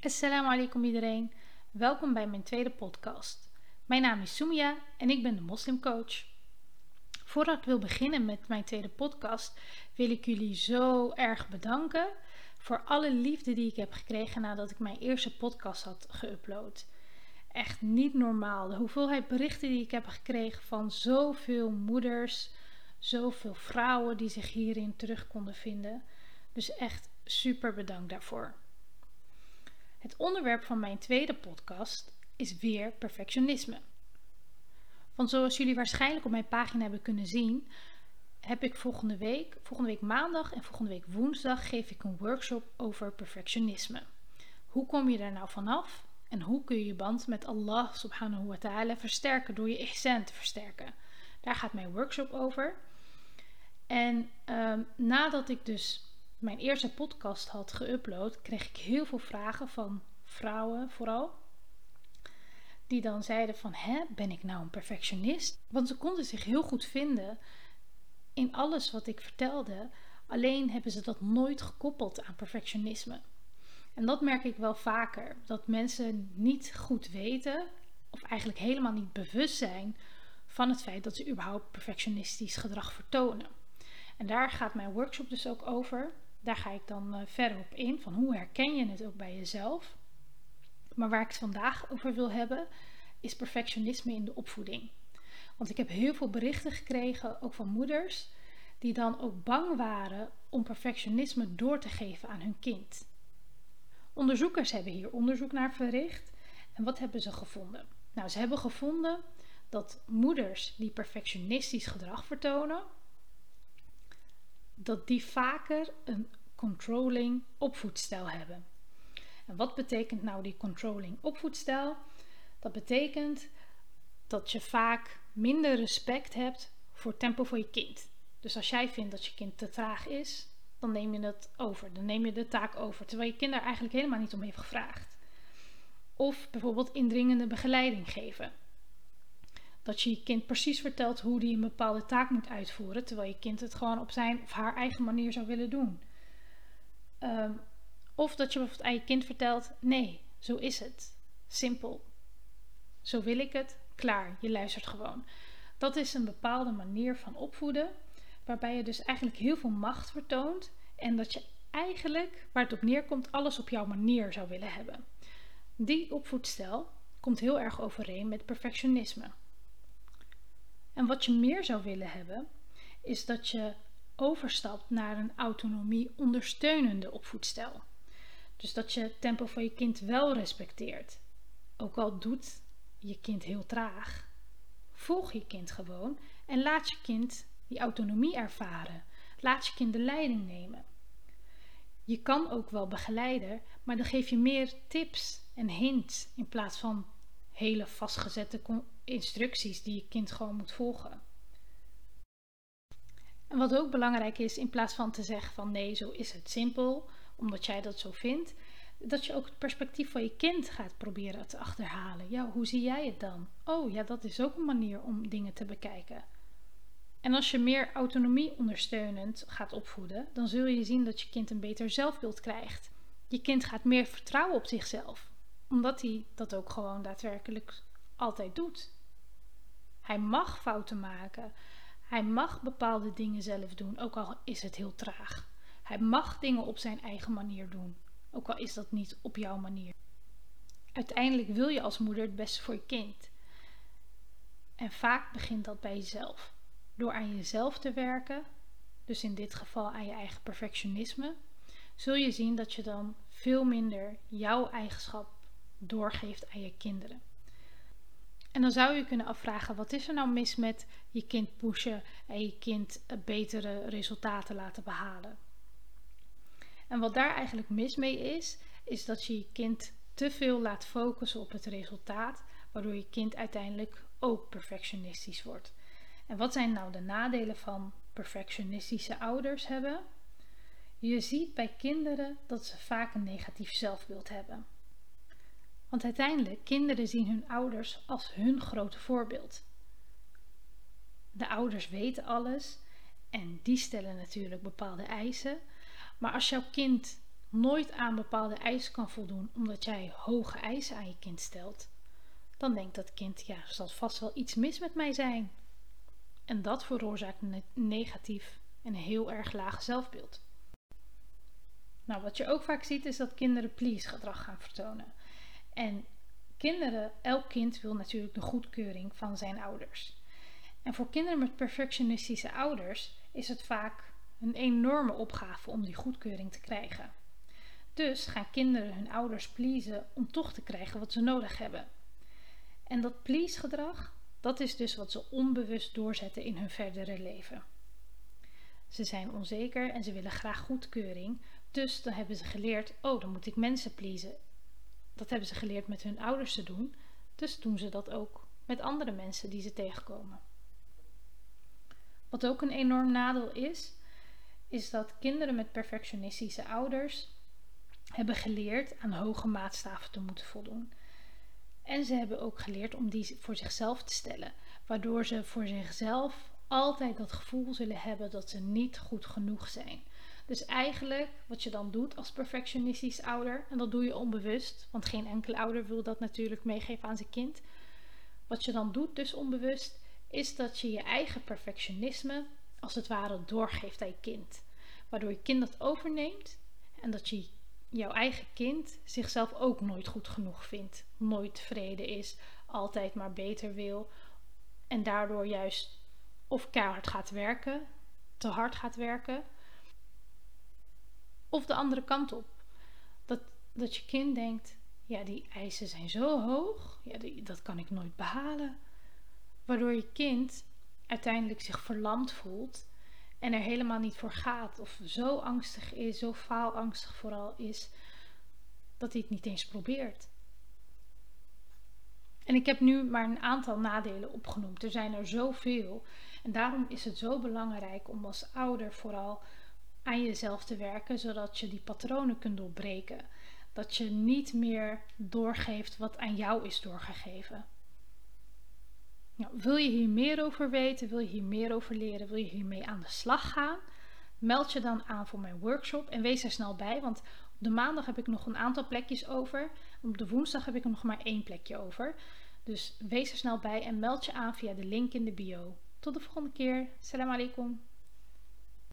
Assalamu alaikum iedereen. Welkom bij mijn tweede podcast. Mijn naam is Sumia en ik ben de moslimcoach. Voordat ik wil beginnen met mijn tweede podcast, wil ik jullie zo erg bedanken voor alle liefde die ik heb gekregen nadat ik mijn eerste podcast had geüpload. Echt niet normaal. De hoeveelheid berichten die ik heb gekregen van zoveel moeders, zoveel vrouwen die zich hierin terug konden vinden. Dus echt super bedankt daarvoor. Het onderwerp van mijn tweede podcast is weer perfectionisme. Want zoals jullie waarschijnlijk op mijn pagina hebben kunnen zien, heb ik volgende week, volgende week maandag en volgende week woensdag geef ik een workshop over perfectionisme. Hoe kom je daar nou vanaf? En hoe kun je je band met Allah subhanahu wa ta'ala versterken door je ihsan te versterken? Daar gaat mijn workshop over. En um, nadat ik dus mijn eerste podcast had geüpload, kreeg ik heel veel vragen van vrouwen vooral. Die dan zeiden van, hè, ben ik nou een perfectionist? Want ze konden zich heel goed vinden in alles wat ik vertelde. Alleen hebben ze dat nooit gekoppeld aan perfectionisme. En dat merk ik wel vaker. Dat mensen niet goed weten, of eigenlijk helemaal niet bewust zijn van het feit dat ze überhaupt perfectionistisch gedrag vertonen. En daar gaat mijn workshop dus ook over. Daar ga ik dan uh, verder op in, van hoe herken je het ook bij jezelf. Maar waar ik het vandaag over wil hebben, is perfectionisme in de opvoeding. Want ik heb heel veel berichten gekregen, ook van moeders, die dan ook bang waren om perfectionisme door te geven aan hun kind. Onderzoekers hebben hier onderzoek naar verricht. En wat hebben ze gevonden? Nou, ze hebben gevonden dat moeders die perfectionistisch gedrag vertonen, dat die vaker een controlling opvoedstijl hebben. En wat betekent nou die controlling opvoedstijl? Dat betekent dat je vaak minder respect hebt voor tempo voor je kind. Dus als jij vindt dat je kind te traag is, dan neem je het over. Dan neem je de taak over, terwijl je kind daar eigenlijk helemaal niet om heeft gevraagd. Of bijvoorbeeld indringende begeleiding geven. Dat je je kind precies vertelt hoe die een bepaalde taak moet uitvoeren, terwijl je kind het gewoon op zijn of haar eigen manier zou willen doen. Um, of dat je bijvoorbeeld aan je kind vertelt: nee, zo is het. Simpel. Zo wil ik het. Klaar, je luistert gewoon. Dat is een bepaalde manier van opvoeden, waarbij je dus eigenlijk heel veel macht vertoont en dat je eigenlijk, waar het op neerkomt, alles op jouw manier zou willen hebben. Die opvoedstijl komt heel erg overeen met perfectionisme. En wat je meer zou willen hebben, is dat je overstapt naar een autonomie ondersteunende opvoedstijl. Dus dat je het tempo van je kind wel respecteert. Ook al doet je kind heel traag. Volg je kind gewoon en laat je kind die autonomie ervaren. Laat je kind de leiding nemen. Je kan ook wel begeleiden, maar dan geef je meer tips en hints in plaats van hele vastgezette instructies die je kind gewoon moet volgen. En wat ook belangrijk is, in plaats van te zeggen van nee, zo is het simpel, omdat jij dat zo vindt, dat je ook het perspectief van je kind gaat proberen te achterhalen. Ja, hoe zie jij het dan? Oh ja, dat is ook een manier om dingen te bekijken. En als je meer autonomie ondersteunend gaat opvoeden, dan zul je zien dat je kind een beter zelfbeeld krijgt. Je kind gaat meer vertrouwen op zichzelf, omdat hij dat ook gewoon daadwerkelijk altijd doet. Hij mag fouten maken. Hij mag bepaalde dingen zelf doen, ook al is het heel traag. Hij mag dingen op zijn eigen manier doen, ook al is dat niet op jouw manier. Uiteindelijk wil je als moeder het beste voor je kind. En vaak begint dat bij jezelf. Door aan jezelf te werken, dus in dit geval aan je eigen perfectionisme, zul je zien dat je dan veel minder jouw eigenschap doorgeeft aan je kinderen. En dan zou je kunnen afvragen: wat is er nou mis met je kind pushen en je kind betere resultaten laten behalen? En wat daar eigenlijk mis mee is, is dat je je kind te veel laat focussen op het resultaat, waardoor je kind uiteindelijk ook perfectionistisch wordt. En wat zijn nou de nadelen van perfectionistische ouders hebben? Je ziet bij kinderen dat ze vaak een negatief zelfbeeld hebben. Want uiteindelijk, kinderen zien hun ouders als hun grote voorbeeld. De ouders weten alles en die stellen natuurlijk bepaalde eisen. Maar als jouw kind nooit aan bepaalde eisen kan voldoen omdat jij hoge eisen aan je kind stelt, dan denkt dat kind, ja, er zal vast wel iets mis met mij zijn. En dat veroorzaakt een negatief en heel erg laag zelfbeeld. Nou, wat je ook vaak ziet is dat kinderen please gedrag gaan vertonen. En kinderen, elk kind wil natuurlijk de goedkeuring van zijn ouders. En voor kinderen met perfectionistische ouders is het vaak een enorme opgave om die goedkeuring te krijgen. Dus gaan kinderen hun ouders pleasen om toch te krijgen wat ze nodig hebben. En dat please gedrag, dat is dus wat ze onbewust doorzetten in hun verdere leven. Ze zijn onzeker en ze willen graag goedkeuring, dus dan hebben ze geleerd, oh dan moet ik mensen pleasen. Dat hebben ze geleerd met hun ouders te doen, dus doen ze dat ook met andere mensen die ze tegenkomen. Wat ook een enorm nadeel is, is dat kinderen met perfectionistische ouders hebben geleerd aan hoge maatstaven te moeten voldoen. En ze hebben ook geleerd om die voor zichzelf te stellen, waardoor ze voor zichzelf altijd dat gevoel zullen hebben dat ze niet goed genoeg zijn. Dus eigenlijk wat je dan doet als perfectionistisch ouder, en dat doe je onbewust, want geen enkele ouder wil dat natuurlijk meegeven aan zijn kind. Wat je dan doet, dus onbewust, is dat je je eigen perfectionisme als het ware doorgeeft aan je kind. Waardoor je kind dat overneemt en dat je jouw eigen kind zichzelf ook nooit goed genoeg vindt, nooit tevreden is, altijd maar beter wil en daardoor juist of keihard gaat werken, te hard gaat werken, of de andere kant op. Dat, dat je kind denkt, ja, die eisen zijn zo hoog, ja, die, dat kan ik nooit behalen. Waardoor je kind uiteindelijk zich verlamd voelt en er helemaal niet voor gaat. Of zo angstig is, zo faalangstig vooral is, dat hij het niet eens probeert. En ik heb nu maar een aantal nadelen opgenoemd. Er zijn er zoveel. En daarom is het zo belangrijk om als ouder vooral aan jezelf te werken, zodat je die patronen kunt doorbreken. Dat je niet meer doorgeeft wat aan jou is doorgegeven. Nou, wil je hier meer over weten? Wil je hier meer over leren? Wil je hiermee aan de slag gaan? Meld je dan aan voor mijn workshop en wees er snel bij, want op de maandag heb ik nog een aantal plekjes over. Op de woensdag heb ik er nog maar één plekje over. Dus wees er snel bij en meld je aan via de link in de bio. Tot de volgende keer. Salam alaikum.